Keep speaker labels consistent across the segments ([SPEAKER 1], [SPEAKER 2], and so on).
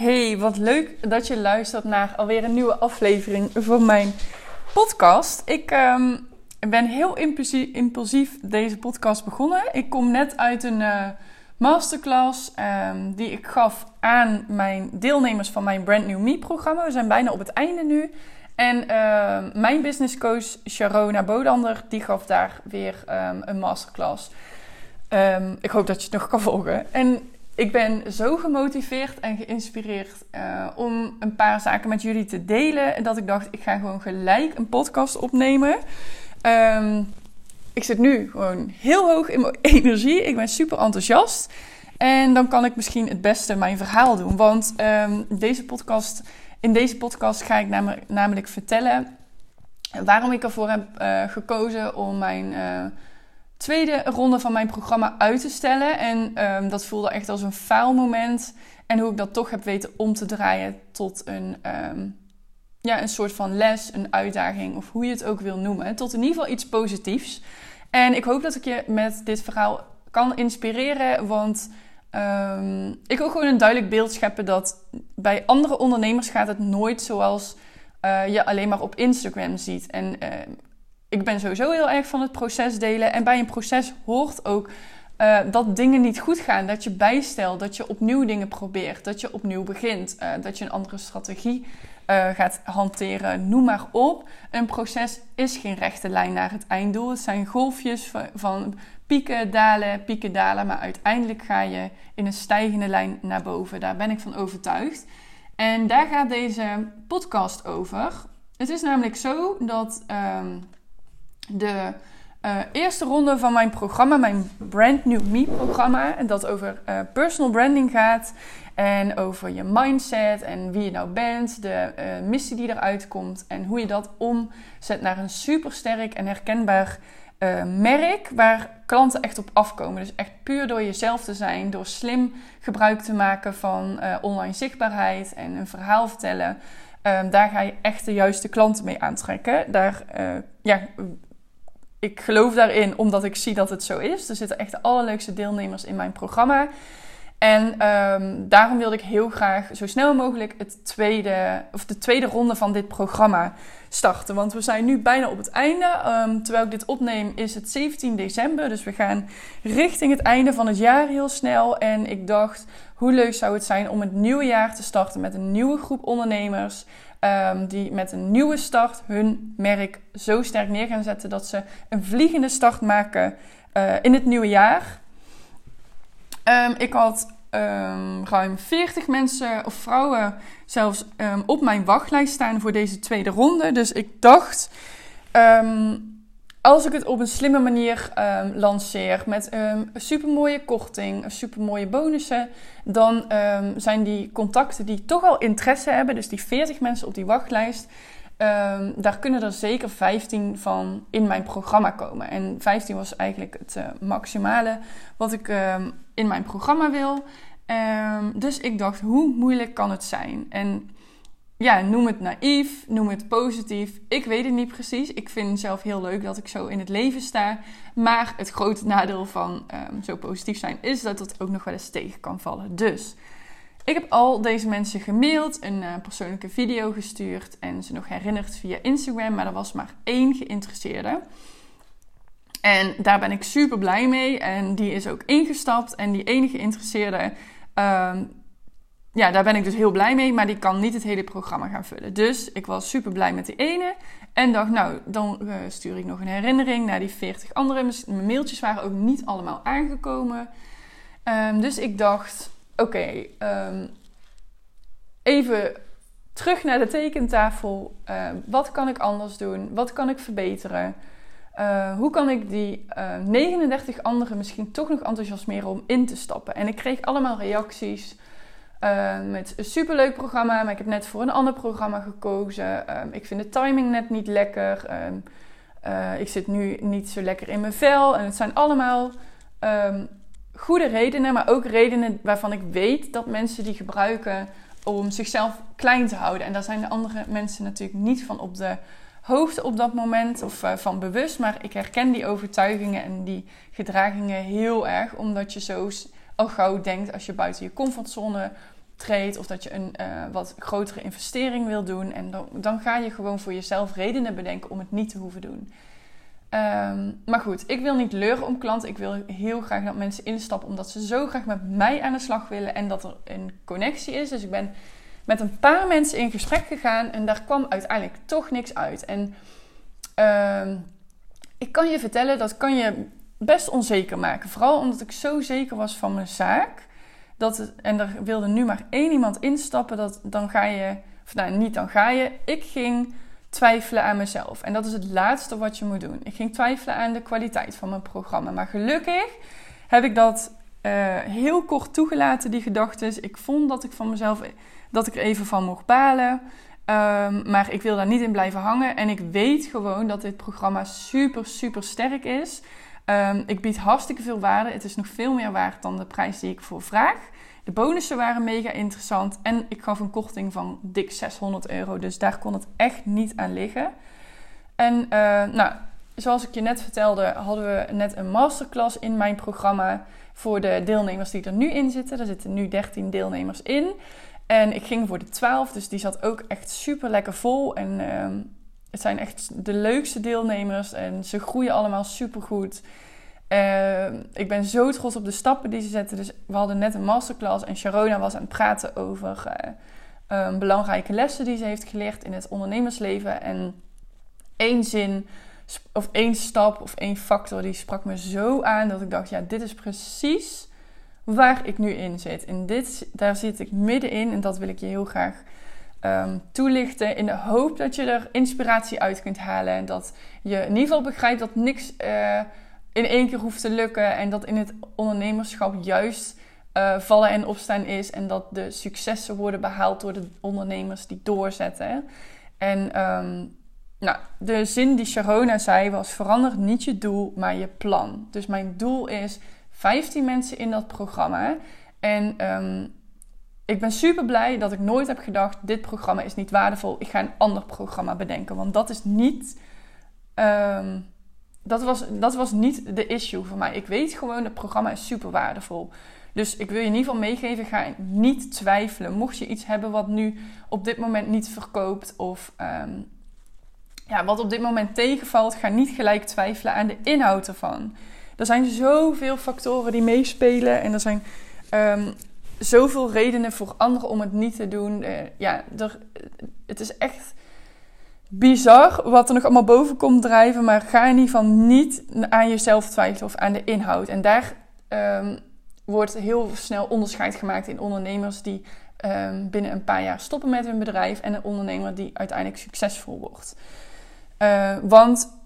[SPEAKER 1] Hey, wat leuk dat je luistert naar alweer een nieuwe aflevering van mijn podcast. Ik ehm, ben heel impulsief, deze podcast begonnen. Ik kom net uit een uh, masterclass um, die ik gaf aan mijn deelnemers van mijn Brand New Me programma. We zijn bijna op het einde nu. En uh, mijn business coach Sharona Bodander, die gaf daar weer een masterclass. ik hoop dat je het nog kan volgen. En ik ben zo gemotiveerd en geïnspireerd uh, om een paar zaken met jullie te delen. En dat ik dacht, ik ga gewoon gelijk een podcast opnemen. Um, ik zit nu gewoon heel hoog in mijn energie. Ik ben super enthousiast. En dan kan ik misschien het beste mijn verhaal doen. Want um, deze podcast, in deze podcast ga ik namelijk, vertellen waarom ik ervoor heb uh, gekozen om mijn... Uh, tweede ronde van mijn programma uit te stellen. En um, dat voelde echt als een faalmoment. En hoe ik dat toch heb weten om te draaien tot een, um, ja, een soort van les, een uitdaging of hoe je het ook wil noemen. Tot in ieder geval iets positiefs. En ik hoop dat ik je met dit verhaal kan inspireren. Want um, ik wil gewoon een duidelijk beeld scheppen dat bij andere ondernemers gaat het nooit zoals uh, je alleen maar op Instagram ziet. En ik ben sowieso heel erg van het proces delen. En bij een proces hoort ook uh, dat dingen niet goed gaan. Dat je bijstelt, dat je opnieuw dingen probeert, dat je opnieuw begint, uh, dat je een andere strategie uh, gaat hanteren. Noem maar op. Een proces is geen rechte lijn naar het einddoel. Het zijn golfjes van, pieken, dalen, pieken, dalen. Maar uiteindelijk ga je in een stijgende lijn naar boven. Daar ben ik van overtuigd. En daar gaat deze podcast over. Het is namelijk zo dat. Um, de uh, eerste ronde van mijn programma, mijn Brand New Me programma. En dat over uh, personal branding gaat. En over je mindset en wie je nou bent. De uh, missie die eruit komt. En hoe je dat omzet naar een supersterk en herkenbaar merk. Waar klanten echt op afkomen. Dus echt puur door jezelf te zijn. Door slim gebruik te maken van online zichtbaarheid en een verhaal vertellen. Daar ga je echt de juiste klanten mee aantrekken. Daar ja, ik geloof daarin omdat ik zie dat het zo is. Er zitten echt de allerleukste deelnemers in mijn programma. En um, daarom wilde ik heel graag zo snel mogelijk het tweede, of de tweede ronde van dit programma starten. Want we zijn nu bijna op het einde. Um, terwijl ik dit opneem is het 17 december. Dus we gaan richting het einde van het jaar heel snel. En ik dacht, hoe leuk zou het zijn om het nieuwe jaar te starten met een nieuwe groep ondernemers. Um, die met een nieuwe start hun merk zo sterk neer gaan zetten dat ze een vliegende start maken uh, in het nieuwe jaar. Um, ik had um, ruim 40 mensen of vrouwen zelfs op mijn wachtlijst staan voor deze tweede ronde. Dus ik dacht, als ik het op een slimme manier um, lanceer met um, een supermooie korting, een supermooie bonussen, dan um, zijn die contacten die toch al interesse hebben, dus die 40 mensen op die wachtlijst, daar kunnen er zeker 15 van in mijn programma komen. En 15 was eigenlijk het uh, maximale wat ik in mijn programma wil. dus ik dacht, hoe moeilijk kan het zijn? En ja, noem het naïef, noem het positief. Ik weet het niet precies. Ik vind zelf heel leuk dat ik zo in het leven sta. Maar het grote nadeel van um, zo positief zijn is dat het ook nog wel eens tegen kan vallen. Dus ik heb al deze mensen gemaild, een uh, persoonlijke video gestuurd en ze nog herinnerd via Instagram. Maar er was maar één geïnteresseerde. En daar ben ik super blij mee. En die is ook ingestapt. En die enige geïnteresseerde. Um, ja, daar ben ik dus heel blij mee, maar die kan niet het hele programma gaan vullen. Dus ik was super blij met die ene. En dacht, nou, dan uh, stuur ik nog een herinnering naar die 40 andere. Mijn mailtjes waren ook niet allemaal aangekomen. Um, dus ik dacht, oké, um, even terug naar de tekentafel. Uh, wat kan ik anders doen? Wat kan ik verbeteren? Uh, hoe kan ik die 39 anderen misschien toch nog enthousiasmeren om in te stappen? En ik kreeg allemaal reacties. Uh, met een superleuk programma, maar ik heb net voor een ander programma gekozen. Um, ik vind de timing net niet lekker. Um, uh, ik zit nu niet zo lekker in mijn vel. En het zijn allemaal goede redenen, maar ook redenen waarvan ik weet dat mensen die gebruiken om zichzelf klein te houden. En daar zijn de andere mensen natuurlijk niet van op de hoogte op dat moment of uh, van bewust. Maar ik herken die overtuigingen en die gedragingen heel erg, omdat je zo al gauw denkt als je buiten je comfortzone treedt of dat je een uh, wat grotere investering wil doen. En dan, dan ga je gewoon voor jezelf redenen bedenken om het niet te hoeven doen. Um, maar goed, ik wil niet leuren om klanten. Ik wil heel graag dat mensen instappen omdat ze zo graag met mij aan de slag willen en dat er een connectie is. Dus ik ben met een paar mensen in gesprek gegaan en daar kwam uiteindelijk toch niks uit. En uh, ik kan je vertellen, dat kan je best onzeker maken. Vooral omdat ik zo zeker was van mijn zaak. Dat en er wilde nu maar één iemand instappen. Dat, dan ga je, of nou niet dan ga je. Ik ging twijfelen aan mezelf. En dat is het laatste wat je moet doen. Ik ging twijfelen aan de kwaliteit van mijn programma. Maar gelukkig heb ik dat uh, heel kort toegelaten, die gedachten. Ik vond dat ik van mezelf, dat ik er even van mocht balen. Um, maar ik wil daar niet in blijven hangen. En ik weet gewoon dat dit programma super, super sterk is. Um, ik bied hartstikke veel waarde. Het is nog veel meer waard dan de prijs die ik voor vraag. De bonussen waren mega interessant. En ik gaf een korting van dik 600 euro. Dus daar kon het echt niet aan liggen. En uh, nou, zoals ik je net vertelde, hadden we net een masterclass in mijn programma. Voor de deelnemers die er nu in zitten. Er zitten nu 13 deelnemers in. En ik ging voor de 12, dus die zat ook echt super lekker vol. En uh, het zijn echt de leukste deelnemers en ze groeien allemaal super goed. Uh, ik ben zo trots op de stappen die ze zetten. Dus we hadden net een masterclass en Sharona was aan het praten over uh, belangrijke lessen die ze heeft geleerd in het ondernemersleven. En één zin of één stap of één factor die sprak me zo aan dat ik dacht: ja, dit is precies waar ik nu in zit. En dit, daar zit ik middenin en dat wil ik je heel graag um, toelichten. In de hoop dat je er inspiratie uit kunt halen. En dat je in ieder geval begrijpt dat niks uh, in één keer hoeft te lukken. En dat in het ondernemerschap juist uh, vallen en opstaan is. En dat de successen worden behaald door de ondernemers die doorzetten. En um, nou, de zin die Sharona zei was: verander niet je doel, maar je plan. Dus mijn doel is 15 mensen in dat programma. En um, ik ben super blij dat ik nooit heb gedacht: dit programma is niet waardevol. Ik ga een ander programma bedenken. Want dat is niet. Um, dat, was, dat was niet de issue voor mij. Ik weet gewoon: het programma is super waardevol. Dus ik wil je in ieder geval meegeven: ga niet twijfelen. Mocht je iets hebben wat nu op dit moment niet verkoopt of. Um, ja, wat op dit moment tegenvalt, ga niet gelijk twijfelen aan de inhoud ervan. Er zijn zoveel factoren die meespelen en er zijn um, zoveel redenen voor anderen om het niet te doen. Uh, ja, er, het is echt bizar wat er nog allemaal boven komt drijven. Maar ga in ieder geval niet aan jezelf twijfelen of aan de inhoud. En daar um, wordt heel snel onderscheid gemaakt in ondernemers die um, binnen een paar jaar stoppen met hun bedrijf en een ondernemer die uiteindelijk succesvol wordt. Uh, want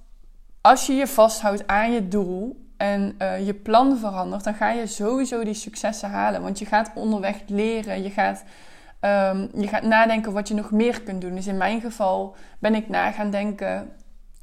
[SPEAKER 1] als je je vasthoudt aan je doel en uh, je plan verandert, dan ga je sowieso die successen halen. Want je gaat onderweg leren, je gaat, um, je gaat nadenken wat je nog meer kunt doen. Dus in mijn geval ben ik na gaan denken,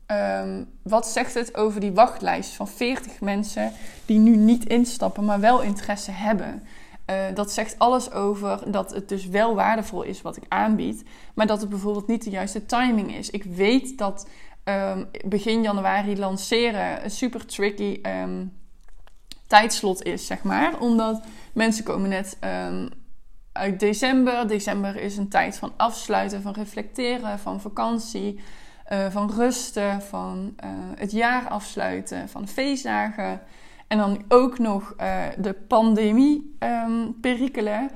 [SPEAKER 1] um, wat zegt het over die wachtlijst van 40 mensen die nu niet instappen, maar wel interesse hebben? Uh, dat zegt alles over dat het dus wel waardevol is wat ik aanbied, maar dat het bijvoorbeeld niet de juiste timing is. Ik weet dat um, begin januari lanceren een super tricky um, tijdslot is, zeg maar. Omdat mensen komen net um, uit december. December is een tijd van afsluiten, van reflecteren, van vakantie, uh, van rusten, van uh, het jaar afsluiten, van feestdagen. En dan ook nog uh, de pandemie perikelen.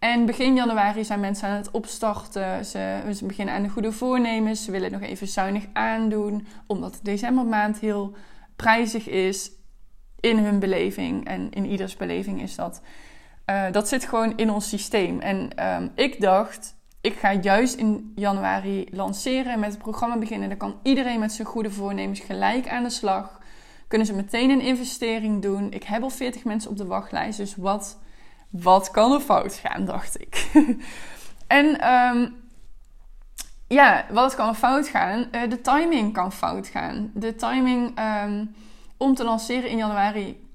[SPEAKER 1] En begin januari zijn mensen aan het opstarten. Ze, ze, beginnen aan de goede voornemens. Ze willen nog even zuinig aandoen. Omdat de decembermaand heel prijzig is in hun beleving. En in ieders beleving is dat. Uh, dat zit gewoon in ons systeem. En um, ik dacht, ik ga juist in januari lanceren en met het programma beginnen. Dan kan iedereen met zijn goede voornemens gelijk aan de slag. Kunnen ze meteen een investering doen. Ik heb al 40 mensen op de wachtlijst. Dus wat wat kan er fout gaan, dacht ik. en um, ja, wat kan er fout gaan? Uh, de timing kan fout gaan. De timing um, om te lanceren in januari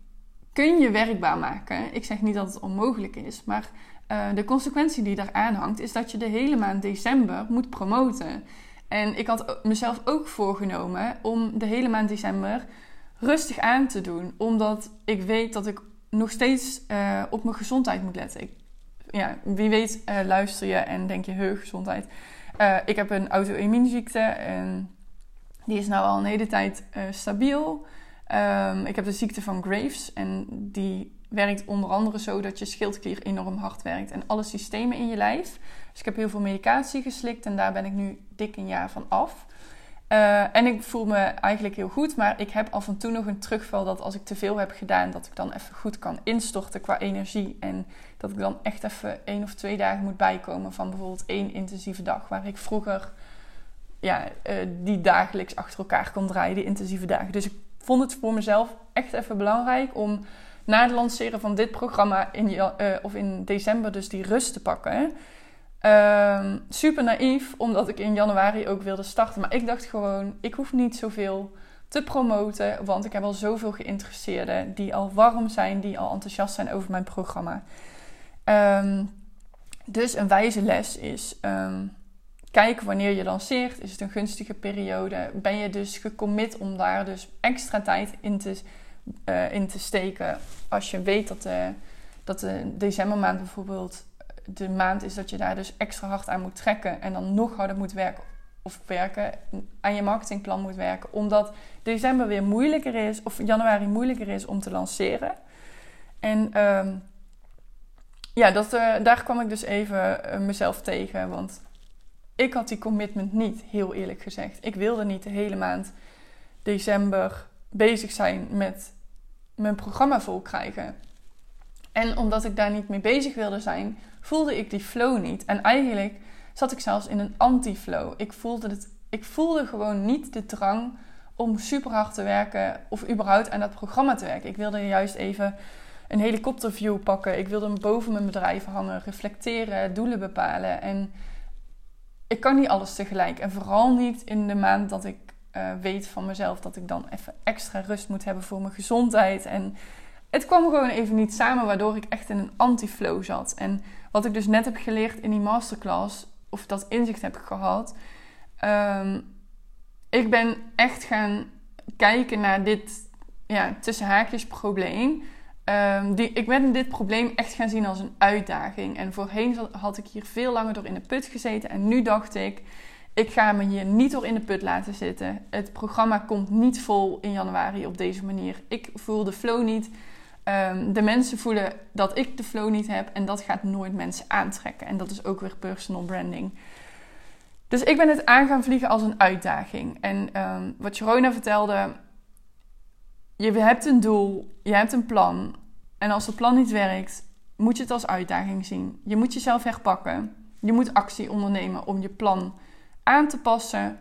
[SPEAKER 1] kun je werkbaar maken. Ik zeg niet dat het onmogelijk is, maar uh, de consequentie die daaraan hangt is dat je de hele maand december moet promoten. En ik had mezelf ook voorgenomen om de hele maand december rustig aan te doen, omdat ik weet dat ik nog steeds uh, op mijn gezondheid moet letten. Ik, ja, wie weet uh, luister je en denk je, heug, gezondheid. Uh, ik heb een auto-immuunziekte en die is nou al een hele tijd stabiel. Um, ik heb de ziekte van Graves en die werkt onder andere zo dat je schildklier enorm hard werkt en alle systemen in je lijf. Dus ik heb heel veel medicatie geslikt en daar ben ik nu dik een jaar van af. Uh, en ik voel me eigenlijk heel goed, maar ik heb af en toe nog een terugval dat als ik te veel heb gedaan, dat ik dan even goed kan instorten qua energie. En dat ik dan echt even één of twee dagen moet bijkomen van bijvoorbeeld één intensieve dag. Waar ik vroeger ja, uh, die dagelijks achter elkaar kon draaien, die intensieve dagen. Dus ik vond het voor mezelf echt even belangrijk om na het lanceren van dit programma in, uh, of in december dus die rust te pakken. Um, super naïef, omdat ik in januari ook wilde starten. Maar ik dacht gewoon, ik hoef niet zoveel te promoten. Want ik heb al zoveel geïnteresseerden die al warm zijn, die al enthousiast zijn over mijn programma. Um, dus een wijze les is um, kijk wanneer je lanceert. Is het een gunstige periode? Ben je dus gecommit om daar dus extra tijd in te, uh, in te steken? Als je weet dat de, dat de decembermaand bijvoorbeeld de maand is dat je daar dus extra hard aan moet trekken en dan nog harder moet werken of werken aan je marketingplan moet werken, omdat december weer moeilijker is of januari moeilijker is om te lanceren. En um, ja, dat, uh, daar kwam ik dus even uh, mezelf tegen, want ik had die commitment niet, heel eerlijk gezegd. Ik wilde niet de hele maand december bezig zijn met mijn programma vol krijgen. En omdat ik daar niet mee bezig wilde zijn, voelde ik die flow niet. En eigenlijk zat ik zelfs in een anti-flow. Ik voelde, ik voelde gewoon niet de drang om super hard te werken of überhaupt aan dat programma te werken. Ik wilde juist even een helikopterview pakken. Ik wilde boven mijn bedrijf hangen, reflecteren, doelen bepalen. En ik kan niet alles tegelijk. En vooral niet in de maand dat ik uh, weet van mezelf dat ik dan even extra rust moet hebben voor mijn gezondheid. En het kwam gewoon even niet samen, waardoor ik echt in een anti-flow zat. En wat ik dus net heb geleerd in die masterclass, of dat inzicht heb gehad, um, ik ben echt gaan kijken naar dit ja, tussen haakjes probleem. Um, die, ik ben dit probleem echt gaan zien als een uitdaging. En voorheen had ik hier veel langer door in de put gezeten. En nu dacht ik, ik ga me hier niet door in de put laten zitten. Het programma komt niet vol in januari op deze manier. Ik voel de flow niet. Um, de mensen voelen dat ik de flow niet heb en dat gaat nooit mensen aantrekken. En dat is ook weer personal branding. Dus ik ben het aan gaan vliegen als een uitdaging. En um, wat Jerona vertelde, je hebt een doel, je hebt een plan. En als het plan niet werkt, moet je het als uitdaging zien. Je moet jezelf herpakken. Je moet actie ondernemen om je plan aan te passen.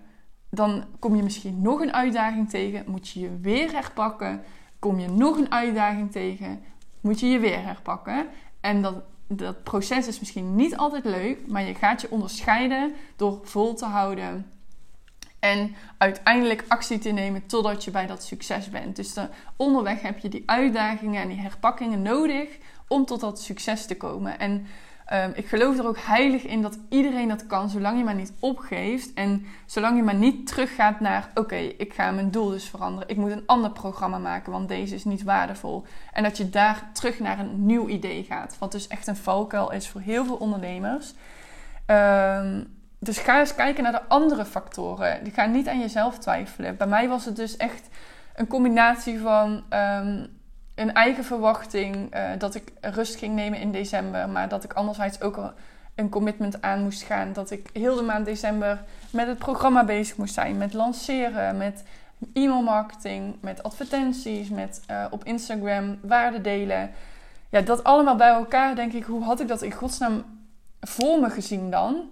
[SPEAKER 1] Dan kom je misschien nog een uitdaging tegen, moet je je weer herpakken kom je nog een uitdaging tegen, moet je je weer herpakken. En dat, dat proces is misschien niet altijd leuk, maar je gaat je onderscheiden door vol te houden. En uiteindelijk actie te nemen totdat je bij dat succes bent. Dus de, onderweg heb je die uitdagingen en die herpakkingen nodig om tot dat succes te komen. En Um, ik geloof er ook heilig in dat iedereen dat kan, zolang je maar niet opgeeft. En zolang je maar niet teruggaat naar: oké, ik ga mijn doel dus veranderen. Ik moet een ander programma maken, want deze is niet waardevol. En dat je daar terug naar een nieuw idee gaat. Wat dus echt een valkuil is voor heel veel ondernemers. Um, dus ga eens kijken naar de andere factoren. Ga niet aan jezelf twijfelen. Bij mij was het dus echt een combinatie van. Um, een eigen verwachting uh, dat ik rust ging nemen in december. Maar dat ik anderzijds ook al een commitment aan moest gaan. Dat ik heel de maand december met het programma bezig moest zijn. Met lanceren, met e-mailmarketing, met advertenties, met uh, op Instagram waarde delen. Ja, dat allemaal bij elkaar denk ik, hoe had ik dat in godsnaam voor me gezien dan?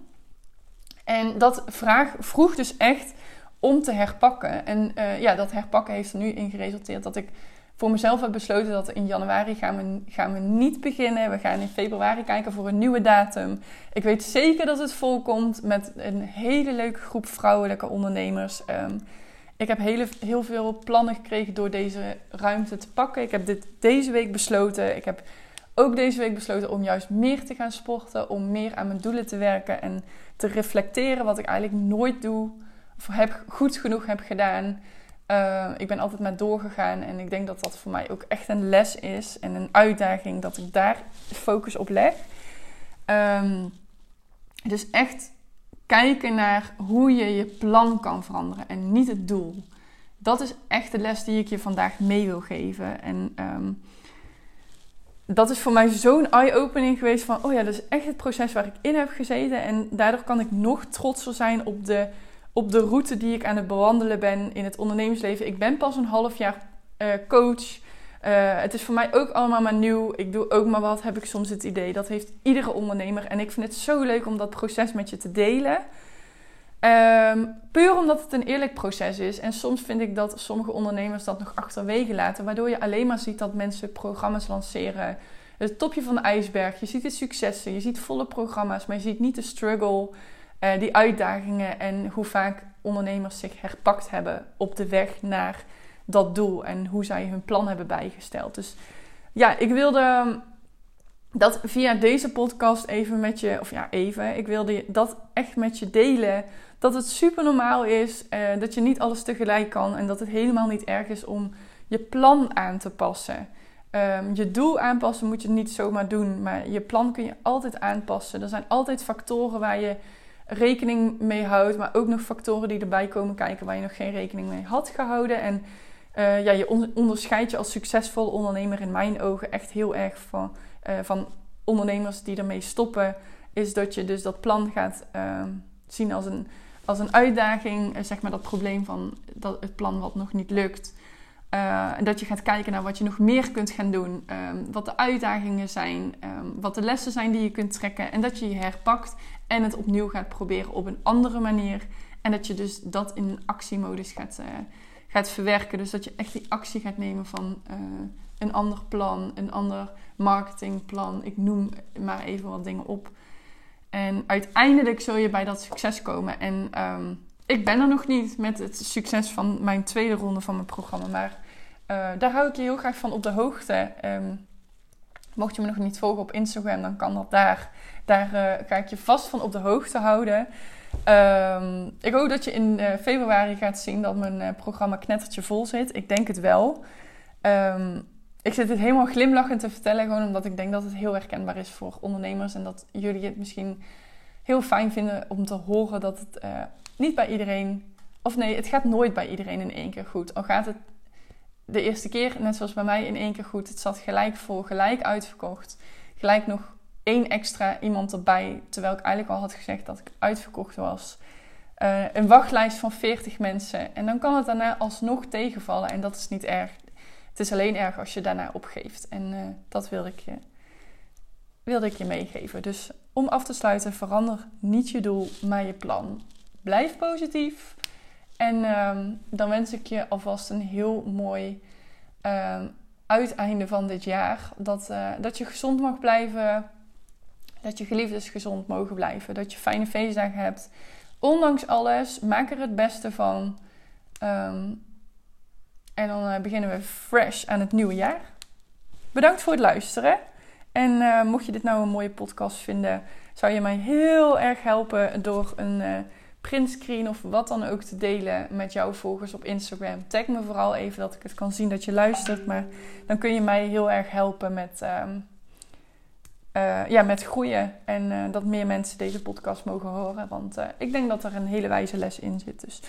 [SPEAKER 1] En dat vraag vroeg dus echt om te herpakken. En uh, ja, dat herpakken heeft er nu in geresulteerd dat ik voor mezelf heb besloten dat in januari gaan we, gaan we niet beginnen. We gaan in februari kijken voor een nieuwe datum. Ik weet zeker dat het volkomt met een hele leuke groep vrouwelijke ondernemers. Um, ik heb hele, heel veel plannen gekregen door deze ruimte te pakken. Ik heb dit deze week besloten. Ik heb ook deze week besloten om juist meer te gaan sporten. Om meer aan mijn doelen te werken en te reflecteren wat ik eigenlijk nooit doe. Of heb, goed genoeg heb gedaan. Uh, ik ben altijd maar doorgegaan en ik denk dat dat voor mij ook echt een les is en een uitdaging dat ik daar focus op leg. Ehm, dus echt kijken naar hoe je je plan kan veranderen en niet het doel. Dat is echt de les die ik je vandaag mee wil geven. En ehm, dat is voor mij zo'n eye-opening geweest van, oh ja, dat is echt het proces waar ik in heb gezeten. En daardoor kan ik nog trotser zijn op de, op de route die ik aan het bewandelen ben in het ondernemersleven. Ik ben pas een half jaar uh, coach. Uh, het is voor mij ook allemaal maar nieuw. Ik doe ook maar wat, heb ik soms het idee. Dat heeft iedere ondernemer. En ik vind het zo leuk om dat proces met je te delen. Um, puur omdat het een eerlijk proces is. En soms vind ik dat sommige ondernemers dat nog achterwege laten. Waardoor je alleen maar ziet dat mensen programma's lanceren. Het topje van de ijsberg. Je ziet de successen. Je ziet volle programma's. Maar je ziet niet de struggle. Uh, die uitdagingen. En hoe vaak ondernemers zich herpakt hebben op de weg naar dat doel. En hoe zij hun plan hebben bijgesteld. Dus ja, ik wilde dat via deze podcast even met je, of ja, even, ik wilde dat echt met je delen. Dat het super normaal is, eh, dat je niet alles tegelijk kan en dat het helemaal niet erg is om je plan aan te passen. Um, je doel aanpassen moet je niet zomaar doen, maar je plan kun je altijd aanpassen. Er zijn altijd factoren waar je rekening mee houdt, maar ook nog factoren die erbij komen kijken waar je nog geen rekening mee had gehouden. En uh, ja, je onderscheidt je als succesvol ondernemer in mijn ogen echt heel erg van uh, van ondernemers die ermee stoppen, is dat je dus dat plan gaat uh, zien als een, als een uitdaging. Eh, zeg maar dat probleem van dat, het plan wat nog niet lukt. Uh, en dat je gaat kijken naar wat je nog meer kunt gaan doen. Um, wat de uitdagingen zijn. Um, wat de lessen zijn die je kunt trekken. En dat je je herpakt en het opnieuw gaat proberen op een andere manier. En dat je dus dat in een actiemodus gaat, uh, gaat verwerken. Dus dat je echt die actie gaat nemen van een ander plan, een ander marketingplan. Ik noem maar even wat dingen op. En uiteindelijk zul je bij dat succes komen. En um, ik ben er nog niet met het succes van mijn tweede ronde van mijn programma. Maar uh, daar hou ik je heel graag van op de hoogte. Um, mocht je me nog niet volgen op Instagram, dan kan dat daar. Daar uh, ga ik je vast van op de hoogte houden. Um, ik hoop dat je in uh, februari gaat zien dat mijn programma knettertje vol zit. Ik denk het wel. Um, ik zit het helemaal glimlachend te vertellen, gewoon omdat ik denk dat het heel herkenbaar is voor ondernemers. En dat jullie het misschien heel fijn vinden om te horen dat het niet bij iedereen, of nee, het gaat nooit bij iedereen in één keer goed. Al gaat het de eerste keer, net zoals bij mij, in één keer goed. Het zat gelijk vol, gelijk uitverkocht. Gelijk nog één extra iemand erbij, terwijl ik eigenlijk al had gezegd dat ik uitverkocht was. Uh, een wachtlijst van 40 mensen. En dan kan het daarna alsnog tegenvallen en dat is niet erg. Het is alleen erg als je daarna opgeeft. En uh, dat wilde ik, je, wilde ik je meegeven. Dus om af te sluiten, verander niet je doel, maar je plan. Blijf positief. En uh, dan wens ik je alvast een heel mooi uh, uiteinde van dit jaar. Dat, uh, dat je gezond mag blijven. Dat je geliefdes gezond mogen blijven. Dat je fijne feestdagen hebt. Ondanks alles, maak er het beste van. Um, en dan uh, beginnen we fresh aan het nieuwe jaar. Bedankt voor het luisteren. En uh, mocht je dit nou een mooie podcast vinden, zou je mij heel erg helpen door een printscreen of wat dan ook te delen met jouw volgers op Instagram. Tag me vooral even dat ik het kan zien dat je luistert. Maar dan kun je mij heel erg helpen met, um, ja, met groeien. En dat meer mensen deze podcast mogen horen. Want ik denk dat er een hele wijze les in zit. Dus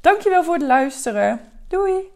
[SPEAKER 1] dankjewel voor het luisteren. Doei!